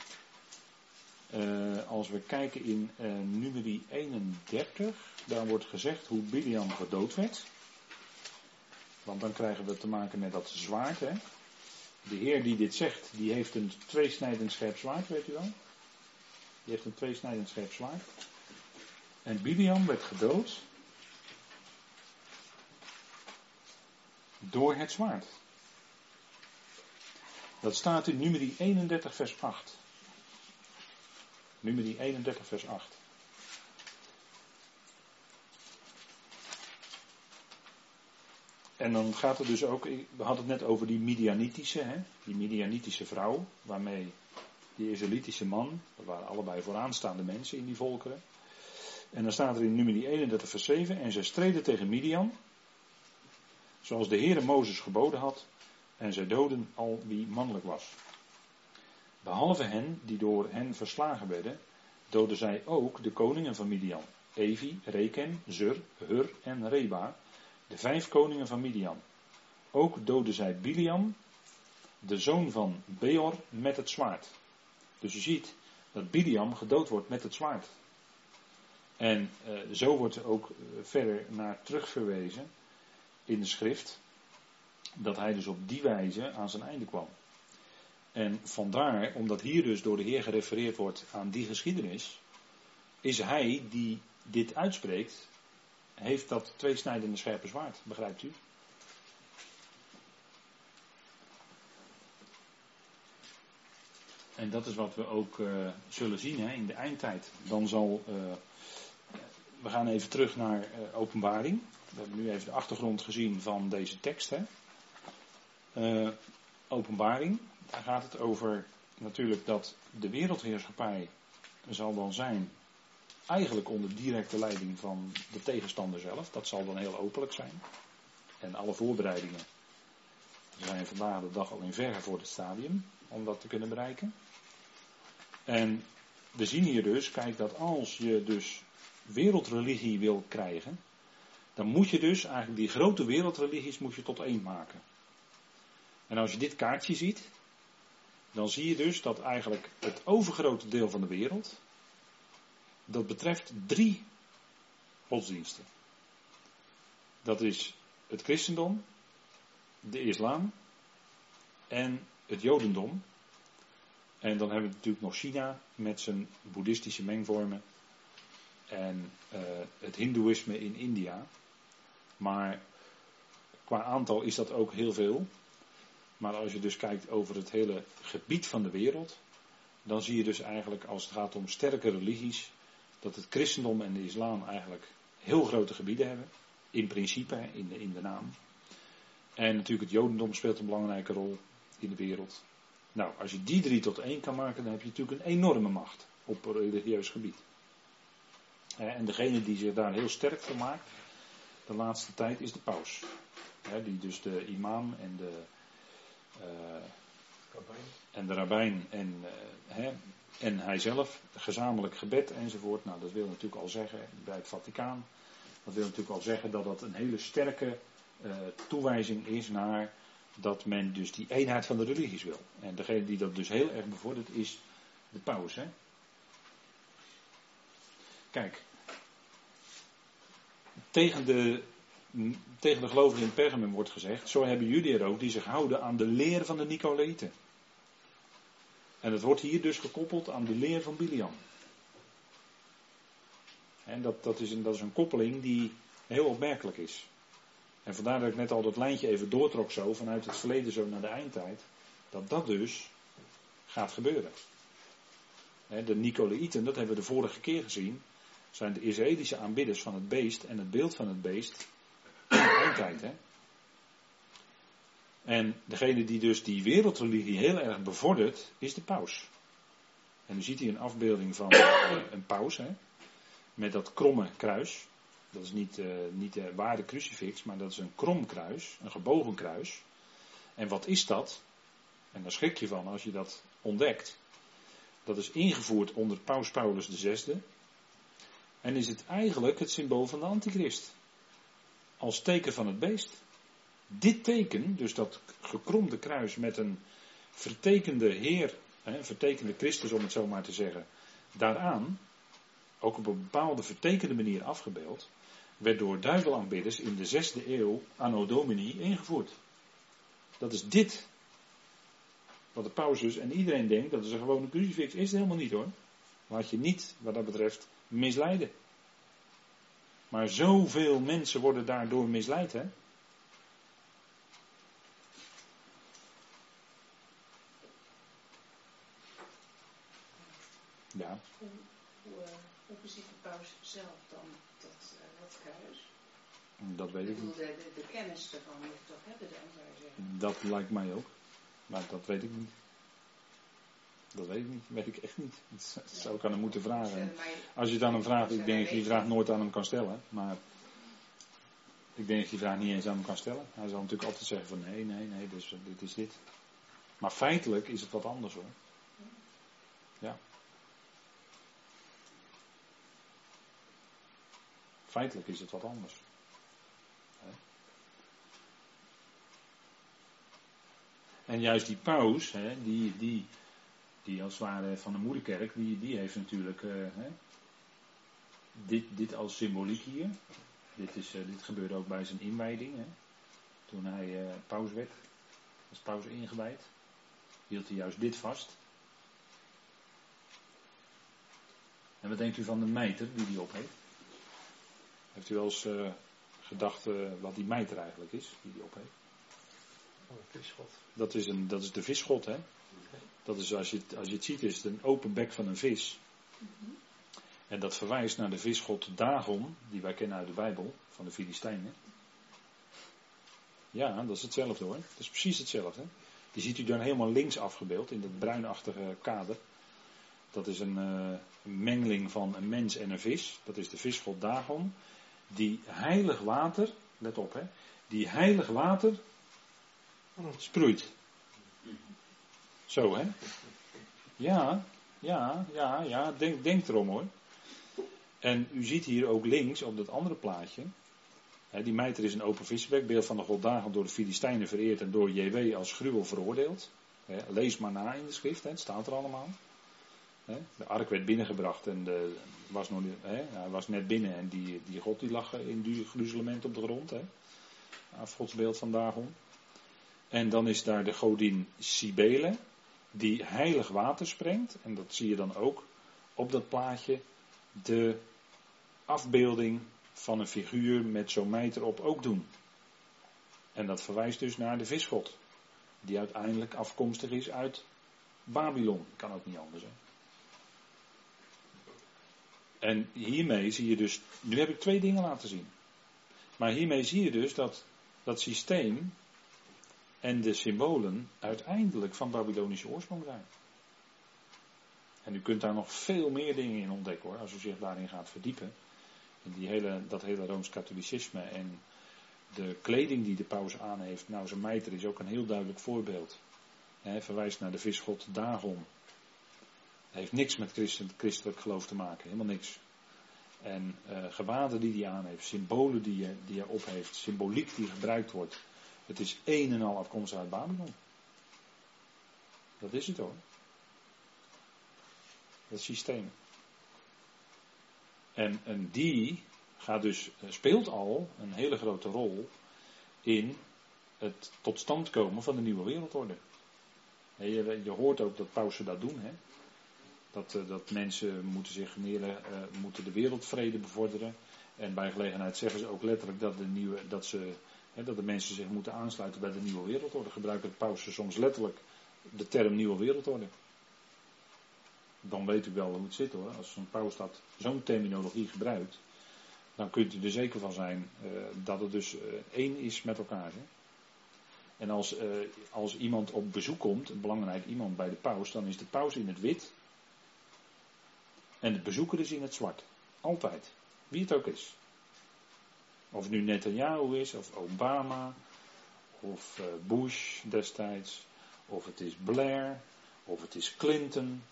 uh, als we kijken in uh, nummer 31, daar wordt gezegd hoe Biliam gedood werd. Want dan krijgen we te maken met dat zwaard. Hè? De Heer die dit zegt, die heeft een tweesnijdend scherp zwaard, weet u wel? Die heeft een tweesnijdend scherp zwaard. En Biliam werd gedood door het zwaard. Dat staat in nummer 31 vers 8. Nummer 31 vers 8. En dan gaat het dus ook, we hadden het net over die Midianitische, hè, die Midianitische vrouw, waarmee die Israëlitische man, dat waren allebei vooraanstaande mensen in die volkeren. En dan staat er in nummer 31 vers 7, en zij streden tegen Midian, zoals de Heere Mozes geboden had, en zij doden al wie mannelijk was. Behalve hen die door hen verslagen werden, doden zij ook de koningen van Midian. Evi, Reken, Zur, Hur en Reba, de vijf koningen van Midian. Ook doden zij Biliam, de zoon van Beor, met het zwaard. Dus je ziet dat Biliam gedood wordt met het zwaard. En uh, zo wordt er ook eh, verder naar terugverwezen in de schrift dat hij dus op die wijze aan zijn einde kwam. En vandaar, omdat hier dus door de Heer gerefereerd wordt aan die geschiedenis, is hij die dit uitspreekt, heeft dat tweesnijdende scherpe zwaard, begrijpt u? En dat is wat we ook uh, zullen zien hè, in de eindtijd. Dan zal. Uh, we gaan even terug naar uh, openbaring. We hebben nu even de achtergrond gezien van deze tekst. Hè. Openbaring, daar gaat het over natuurlijk dat de wereldheerschappij zal dan zijn eigenlijk onder directe leiding van de tegenstander zelf. Dat zal dan heel openlijk zijn. En alle voorbereidingen zijn vandaag de dag al in het stadium om dat te kunnen bereiken. En we zien hier dus, kijk, dat als je dus wereldreligie wil krijgen, dan moet je dus eigenlijk die grote wereldreligies moet je tot één maken. En als je dit kaartje ziet, dan zie je dus dat eigenlijk het overgrote deel van de wereld, dat betreft drie godsdiensten. Dat is het christendom, de islam en het jodendom. En dan hebben we natuurlijk nog China met zijn boeddhistische mengvormen en uh, het hindoeïsme in India. Maar qua aantal is dat ook heel veel. Maar als je dus kijkt over het hele gebied van de wereld, dan zie je dus eigenlijk als het gaat om sterke religies, dat het christendom en de islam eigenlijk heel grote gebieden hebben. In principe, in de, in de naam. En natuurlijk het jodendom speelt een belangrijke rol in de wereld. Nou, als je die drie tot één kan maken, dan heb je natuurlijk een enorme macht op religieus gebied. En degene die zich daar heel sterk voor maakt, de laatste tijd, is de paus. Die dus de imam en de, uh, en de rabbijn en, uh, hè, en hij zelf, gezamenlijk gebed enzovoort. Nou, dat wil natuurlijk al zeggen bij het Vaticaan. Dat wil natuurlijk al zeggen dat dat een hele sterke uh, toewijzing is naar dat men dus die eenheid van de religies wil. En degene die dat dus heel erg bevordert is de paus. Hè? Kijk, tegen de tegen de gelovigen in Pergamum wordt gezegd, zo hebben jullie er ook die zich houden aan de leer van de Nicolaïten. En het wordt hier dus gekoppeld aan de leer van Biliam. En dat, dat, is een, dat is een koppeling die heel opmerkelijk is. En vandaar dat ik net al dat lijntje even doortrok zo, vanuit het verleden zo naar de eindtijd. Dat dat dus gaat gebeuren. De Nicolaïten, dat hebben we de vorige keer gezien, zijn de Israëlische aanbidders van het beest en het beeld van het beest in de eindtijd. Hè? En degene die dus die wereldreligie heel erg bevordert, is de paus. En u ziet hier een afbeelding van een paus, hè, met dat kromme kruis. Dat is niet, uh, niet de ware crucifix, maar dat is een krom kruis, een gebogen kruis. En wat is dat? En daar schrik je van als je dat ontdekt. Dat is ingevoerd onder Paus Paulus VI. En is het eigenlijk het symbool van de antichrist. Als teken van het beest. Dit teken, dus dat gekromde kruis met een vertekende Heer, een vertekende Christus om het zo maar te zeggen, daaraan, ook op een bepaalde vertekende manier afgebeeld, werd door duivelaanbidders in de zesde eeuw anno domini ingevoerd. Dat is dit. Wat de pauzes en iedereen denkt, dat is een gewone crucifix, is het helemaal niet hoor. Laat je niet, wat dat betreft, misleiden. Maar zoveel mensen worden daardoor misleid, hè? Ja. Hoe, hoe, uh, hoe de paus zelf dan dat, uh, dat kruis? Dat weet ik niet. de, de, de kennis ervan moet toch hebben dan, zou je zeggen. Dat lijkt mij ook. Maar dat weet ik niet. Dat weet ik niet. Weet ik echt niet. Dat zou ik aan hem moeten vragen. Als je het aan hem vraagt, ik denk dat je die vraag nooit aan hem kan stellen. Maar ik denk dat je die vraag niet eens aan hem kan stellen. Hij zal natuurlijk altijd zeggen van nee, nee, nee, dus, eh, dit is dit. Maar feitelijk is het wat anders hoor. Ja. Feitelijk is het wat anders. En juist die paus, hè, die, die, die als het ware van de moederkerk, die, die heeft natuurlijk eh, hè, dit, dit als symboliek hier. Dit, is, eh, dit gebeurde ook bij zijn inwijding. Hè. Toen hij eh, paus werd, als paus ingewijd, hield hij juist dit vast. En wat denkt u van de mijter die hij op heeft? Heeft u wel eens eh, gedacht eh, wat die mijter eigenlijk is, die hij op heeft? Oh, een visgod. Dat is, een, dat is de visgod, hè? Dat is, als je, het, als je het ziet, is het een open bek van een vis. En dat verwijst naar de visgod Dagon, die wij kennen uit de Bijbel, van de Filistijnen. Ja, dat is hetzelfde hoor. Dat is precies hetzelfde. Die ziet u dan helemaal links afgebeeld, in dat bruinachtige kader. Dat is een, eh, een mengeling van een mens en een vis. Dat is de visgod Dagon. Die heilig water, let op hè, die heilig water sproeit. Zo hè? Ja, ja, ja, ja, denk, denk erom hoor. En u ziet hier ook links op dat andere plaatje. Hè, die mijter is een open visbek, beeld van de god Dagon door de Filistijnen vereerd en door JW als gruwel veroordeeld. Lees maar na in de schrift, het staat er allemaal. De ark werd binnengebracht en de, was nog, hij was net binnen en die, die god die lag in gruzelement op de grond. Hè, afgodsbeeld van Dagon. En dan is daar de godin Cybele, die heilig water sprengt. En dat zie je dan ook op dat plaatje. De afbeelding van een figuur met zo'n mijter op ook doen. En dat verwijst dus naar de visgod. Die uiteindelijk afkomstig is uit Babylon. Kan ook niet anders. Hè? En hiermee zie je dus. Nu heb ik twee dingen laten zien. Maar hiermee zie je dus dat dat systeem en de symbolen uiteindelijk van Babylonische oorsprong zijn. En u kunt daar nog veel meer dingen in ontdekken hoor, als u zich daarin gaat verdiepen. In die hele, dat hele Rooms-Katholicisme en de kleding die de paus aan heeft. Nou, zijn mijter is ook een heel duidelijk voorbeeld. Hij verwijst naar de visgod Dagon. Heeft niks met christen, christelijk geloof te maken, helemaal niks. En eh gewaden die hij aan heeft, symbolen die hij, die hij op heeft, symboliek die gebruikt wordt. Het is een en al afkomstig uit Babylon. Dat is het hoor. Dat systeem. En, en die gaat dus, eh, speelt al een hele grote rol in het tot stand komen van de nieuwe wereldorde. Je, je hoort ook dat pausen dat doen. Hè? Dat, eh, dat mensen moeten zich neer, uh, moeten de wereldvrede bevorderen. En bij gelegenheid zeggen ze ook letterlijk dat de, nieuwe, dat ze, hè, dat de mensen zich moeten aansluiten bij de nieuwe wereldorde. Gebruiken pausen soms letterlijk de term nieuwe wereldorde. Dan weet u wel hoe het zit hoor. Als een paus dat zo'n terminologie gebruikt, dan kunt u er zeker van zijn uh, dat het dus één is met elkaar. Hè? En als, als iemand op bezoek komt, een belangrijk iemand bij de paus, dan is de paus in het wit en de bezoeker is in het zwart. Altijd. Wie het ook is. Of het nu Netanyahu is, of Obama, of Bush destijds, of het is Blair, of het is Clinton,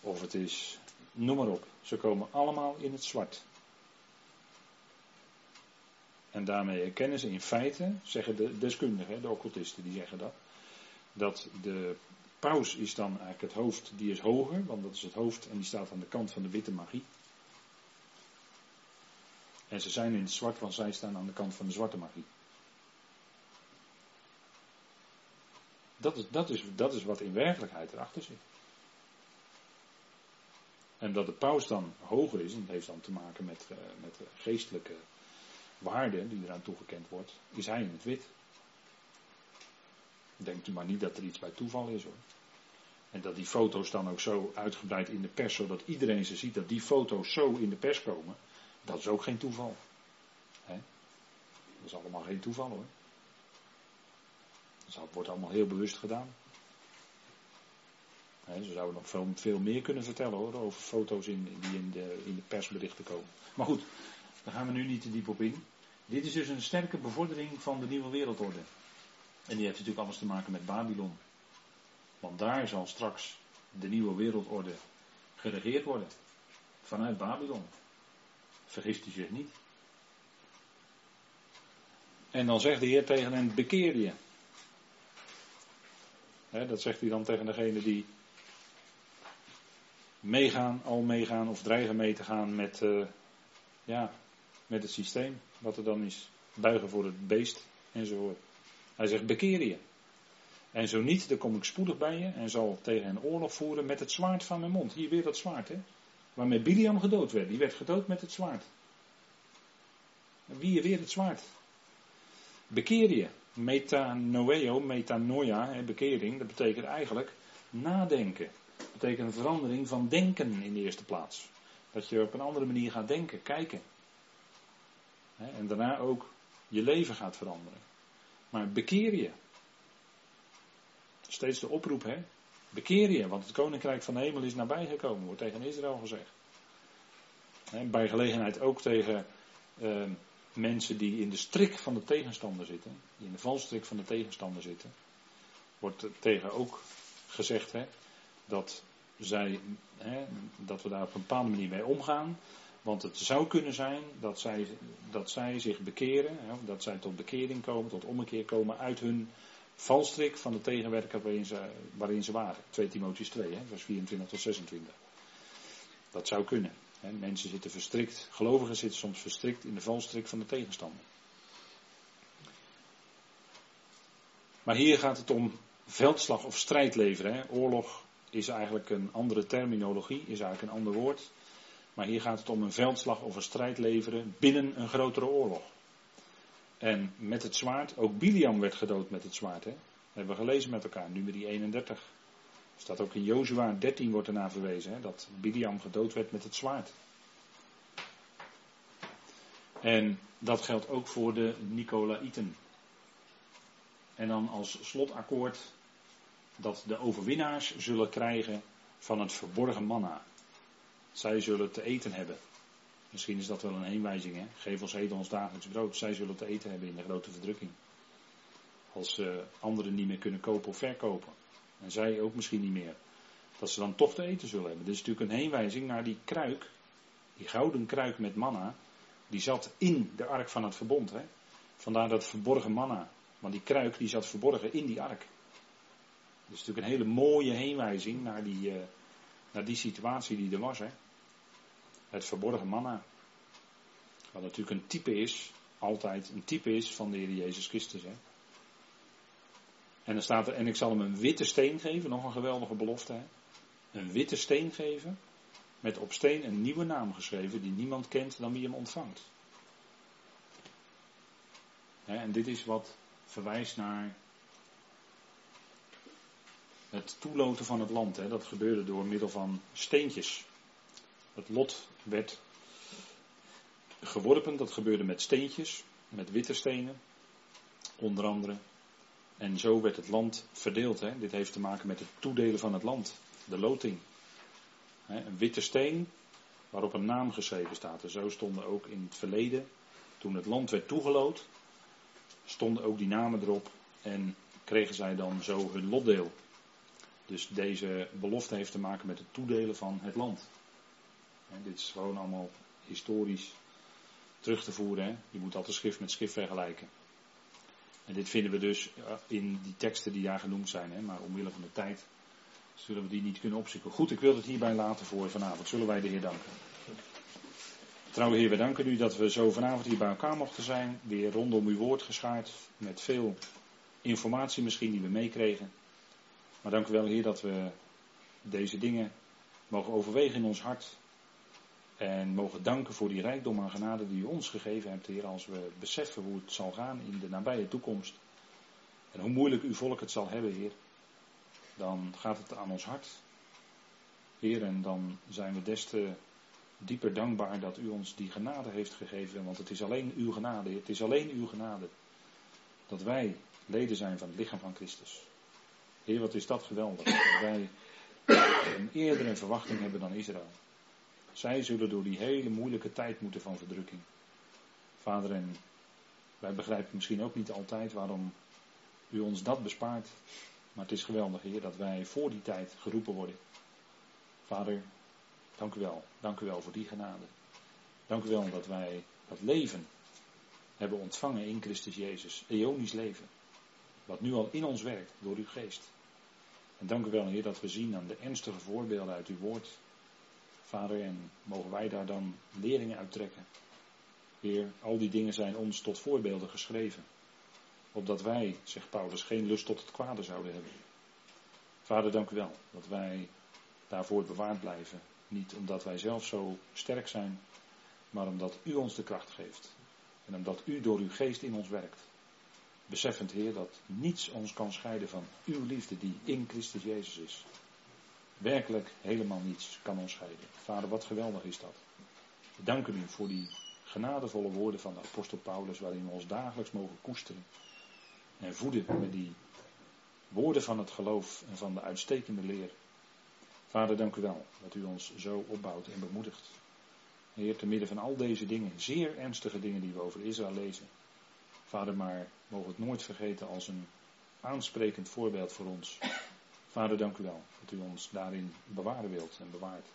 of het is, noem maar op. Ze komen allemaal in het zwart. En daarmee erkennen ze in feite, zeggen de deskundigen, de occultisten, die zeggen dat, dat de paus is dan eigenlijk het hoofd, die is hoger, want dat is het hoofd en die staat aan de kant van de witte magie. En ze zijn in het zwart, want zij staan aan de kant van de zwarte magie. Dat is, dat is, dat is wat in werkelijkheid erachter zit. En dat de paus dan hoger is, en dat heeft dan te maken met, uh, met geestelijke waarde die eraan toegekend wordt, is hij in het wit. Denkt u maar niet dat er iets bij toeval is hoor. En dat die foto's dan ook zo uitgebreid in de pers, zodat iedereen ze ziet, dat die foto's zo in de pers komen, dat is ook geen toeval. Dat is allemaal geen toeval hoor. Dat wordt allemaal heel bewust gedaan. He, ze zouden nog veel, veel, meer kunnen vertellen hoor, over foto's in, die in de, in de persberichten komen. Maar goed, daar gaan we nu niet te diep op in. Dit is dus een sterke bevordering van de nieuwe wereldorde. En die heeft natuurlijk alles te maken met Babylon. Want daar zal straks de nieuwe wereldorde geregeerd worden. Vanuit Babylon. Vergist u zich niet. En dan zegt de Heer tegen hen: bekeer je. dat zegt hij dan tegen degene die meegaan, al meegaan of dreigen mee te gaan met, uh, ja, met het systeem. Wat er dan is. Buigen voor het beest enzovoort. Hij zegt bekeer je. En zo niet, dan kom ik spoedig bij je en zal tegen hen oorlog voeren met het zwaard van mijn mond. Hier weer dat zwaard, hè. Waarmee Biliam gedood werd. Die werd gedood met het zwaard. Wie weer het zwaard? Bekeer je. Metanoeo, metanoia, bekering, dat betekent eigenlijk nadenken. Dat betekent een verandering van denken in de eerste plaats. Dat je op een andere manier gaat denken, kijken. En daarna ook je leven gaat veranderen. Maar bekeer je. Steeds de oproep, hè? Bekeer je, want het koninkrijk van de hemel is nabijgekomen, wordt tegen Israël gezegd. bij gelegenheid ook tegen uh, mensen die in de strik van de tegenstander zitten, die in de valstrik van de tegenstander zitten, wordt tegen ook gezegd hè, dat, zij, hè, dat we daar op een bepaalde manier mee omgaan. Want het zou kunnen zijn dat zij, dat zij zich bekeren, dat zij tot bekering komen, tot ommekeer komen uit hun valstrik van de tegenwerker waarin ze, waarin ze waren. 2 Timotheus 2, hè, vers 24 tot 26. Dat zou kunnen. Hè. Mensen zitten verstrikt, gelovigen zitten soms verstrikt in de valstrik van de tegenstander. Maar hier gaat het om veldslag of strijd leveren. Hè. Oorlog is eigenlijk een andere terminologie, is eigenlijk een ander woord. Maar hier gaat het om een veldslag of een strijd leveren binnen een grotere oorlog. En met het zwaard, ook Biliam werd gedood met het zwaard. Hè? Dat hebben we gelezen met elkaar, nummer 31. Staat ook in Jozua 13 wordt ernaar verwezen, hè, dat Biliam gedood werd met het zwaard. En dat geldt ook voor de Nicolaïten. En dan als slotakkoord dat de overwinnaars zullen krijgen van het verborgen manna. Zij zullen te eten hebben. Misschien is dat wel een heenwijzing, hè? Geef ons heden ons dagelijks brood. Zij zullen te eten hebben in de grote verdrukking. Als uh, anderen niet meer kunnen kopen of verkopen. En zij ook misschien niet meer. Dat ze dan toch te eten zullen hebben. Dit is natuurlijk een heenwijzing naar die kruik. Die gouden kruik met manna. Die zat in de ark van het verbond. Hè? Vandaar dat verborgen manna. Want die kruik die zat verborgen in die ark. Dat is natuurlijk een hele mooie heenwijzing naar die, uh, naar die situatie die er was. Hè? Het verborgen manna. Wat natuurlijk een type is, altijd een type is van de Heer Jezus Christus. Hè? En dan staat er, en ik zal hem een witte steen geven, nog een geweldige belofte. Hè? Een witte steen geven, met op steen een nieuwe naam geschreven die niemand kent dan wie hem ontvangt. En dit is wat verwijst naar het toeloten van het land. Hè. Dat gebeurde door middel van steentjes. Het lot werd geworpen, dat gebeurde met steentjes, met witte stenen, onder andere. En zo werd het land verdeeld. Hè. Dit heeft te maken met het toedelen van het land, de loting. Een witte steen waarop een naam geschreven staat. En zo stonden ook in het verleden, toen het land werd toegeloot, stonden ook die namen erop en kregen zij dan zo hun lotdeel. Dus deze belofte heeft te maken met het toedelen van het land. Dit is gewoon allemaal historisch terug te voeren. Je moet altijd schrift met schrift vergelijken. En dit vinden we dus in die teksten die daar genoemd zijn. Hè? Maar omwille van de tijd zullen we die niet kunnen opzoeken. Goed, ik wil het hierbij laten voor vanavond. Zullen wij de Heer danken. Trouwe Heer, we danken u dat we zo vanavond hier bij elkaar mochten zijn. Weer rondom uw woord geschaard. Met veel informatie misschien die we meekregen. Maar dank u wel, Heer, dat we deze dingen mogen overwegen in ons hart. En mogen danken voor die rijkdom aan genade die u ons gegeven hebt, Heer, als we beseffen hoe het zal gaan in de nabije toekomst. En hoe moeilijk uw volk het zal hebben, Heer. Dan gaat het aan ons hart. Heer, en dan zijn we des te dieper dankbaar dat u ons die genade heeft gegeven. Want het is alleen uw genade, het is alleen uw genade. Dat wij leden zijn van het lichaam van Christus. Heer, wat is dat geweldig. Dat wij een eerdere verwachting hebben dan Israël. Zij zullen door die hele moeilijke tijd moeten van verdrukking. Vader, en wij begrijpen misschien ook niet altijd waarom u ons dat bespaart. Maar het is geweldig, Heer, dat wij voor die tijd geroepen worden. Vader, dank u wel. Dank u wel voor die genade. Dank u wel dat wij dat leven hebben ontvangen in Christus Jezus. Eonisch leven. Wat nu al in ons werkt door uw geest. En dank u wel, Heer, dat we zien aan de ernstige voorbeelden uit uw woord. Vader, en mogen wij daar dan leringen uit trekken. Heer, al die dingen zijn ons tot voorbeelden geschreven. Opdat wij, zegt Paulus, geen lust tot het kwade zouden hebben. Vader, dank u wel dat wij daarvoor bewaard blijven. Niet omdat wij zelf zo sterk zijn, maar omdat u ons de kracht geeft. En omdat u door uw geest in ons werkt. Beseffend, Heer, dat niets ons kan scheiden van uw liefde die in Christus Jezus is. Werkelijk helemaal niets kan ons scheiden. Vader, wat geweldig is dat. We danken u voor die genadevolle woorden van de apostel Paulus, waarin we ons dagelijks mogen koesteren en voeden met die woorden van het geloof en van de uitstekende leer. Vader, dank u wel dat u ons zo opbouwt en bemoedigt. Heer, te midden van al deze dingen, zeer ernstige dingen die we over Israël lezen. Vader, maar mogen het nooit vergeten als een aansprekend voorbeeld voor ons. Vader, dank u wel dat u ons daarin bewaren wilt en bewaart.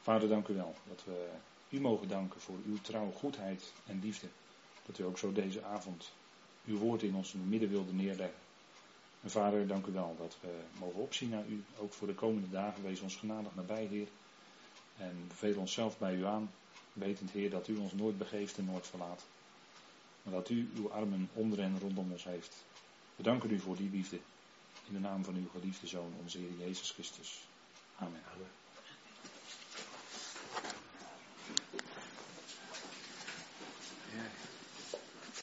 Vader, dank u wel dat we u mogen danken voor uw trouw, goedheid en liefde. Dat u ook zo deze avond uw woord in ons midden wilde neerleggen. En vader, dank u wel dat we mogen opzien naar u. Ook voor de komende dagen. Wees ons genadig nabij, Heer. En beveel onszelf bij u aan. Wetend, Heer, dat u ons nooit begeeft en nooit verlaat. Maar dat u uw armen onder en rondom ons heeft. We danken u voor die liefde. In de naam van uw geliefde Zoon, onze Heer Jezus Christus. Amen. Amen.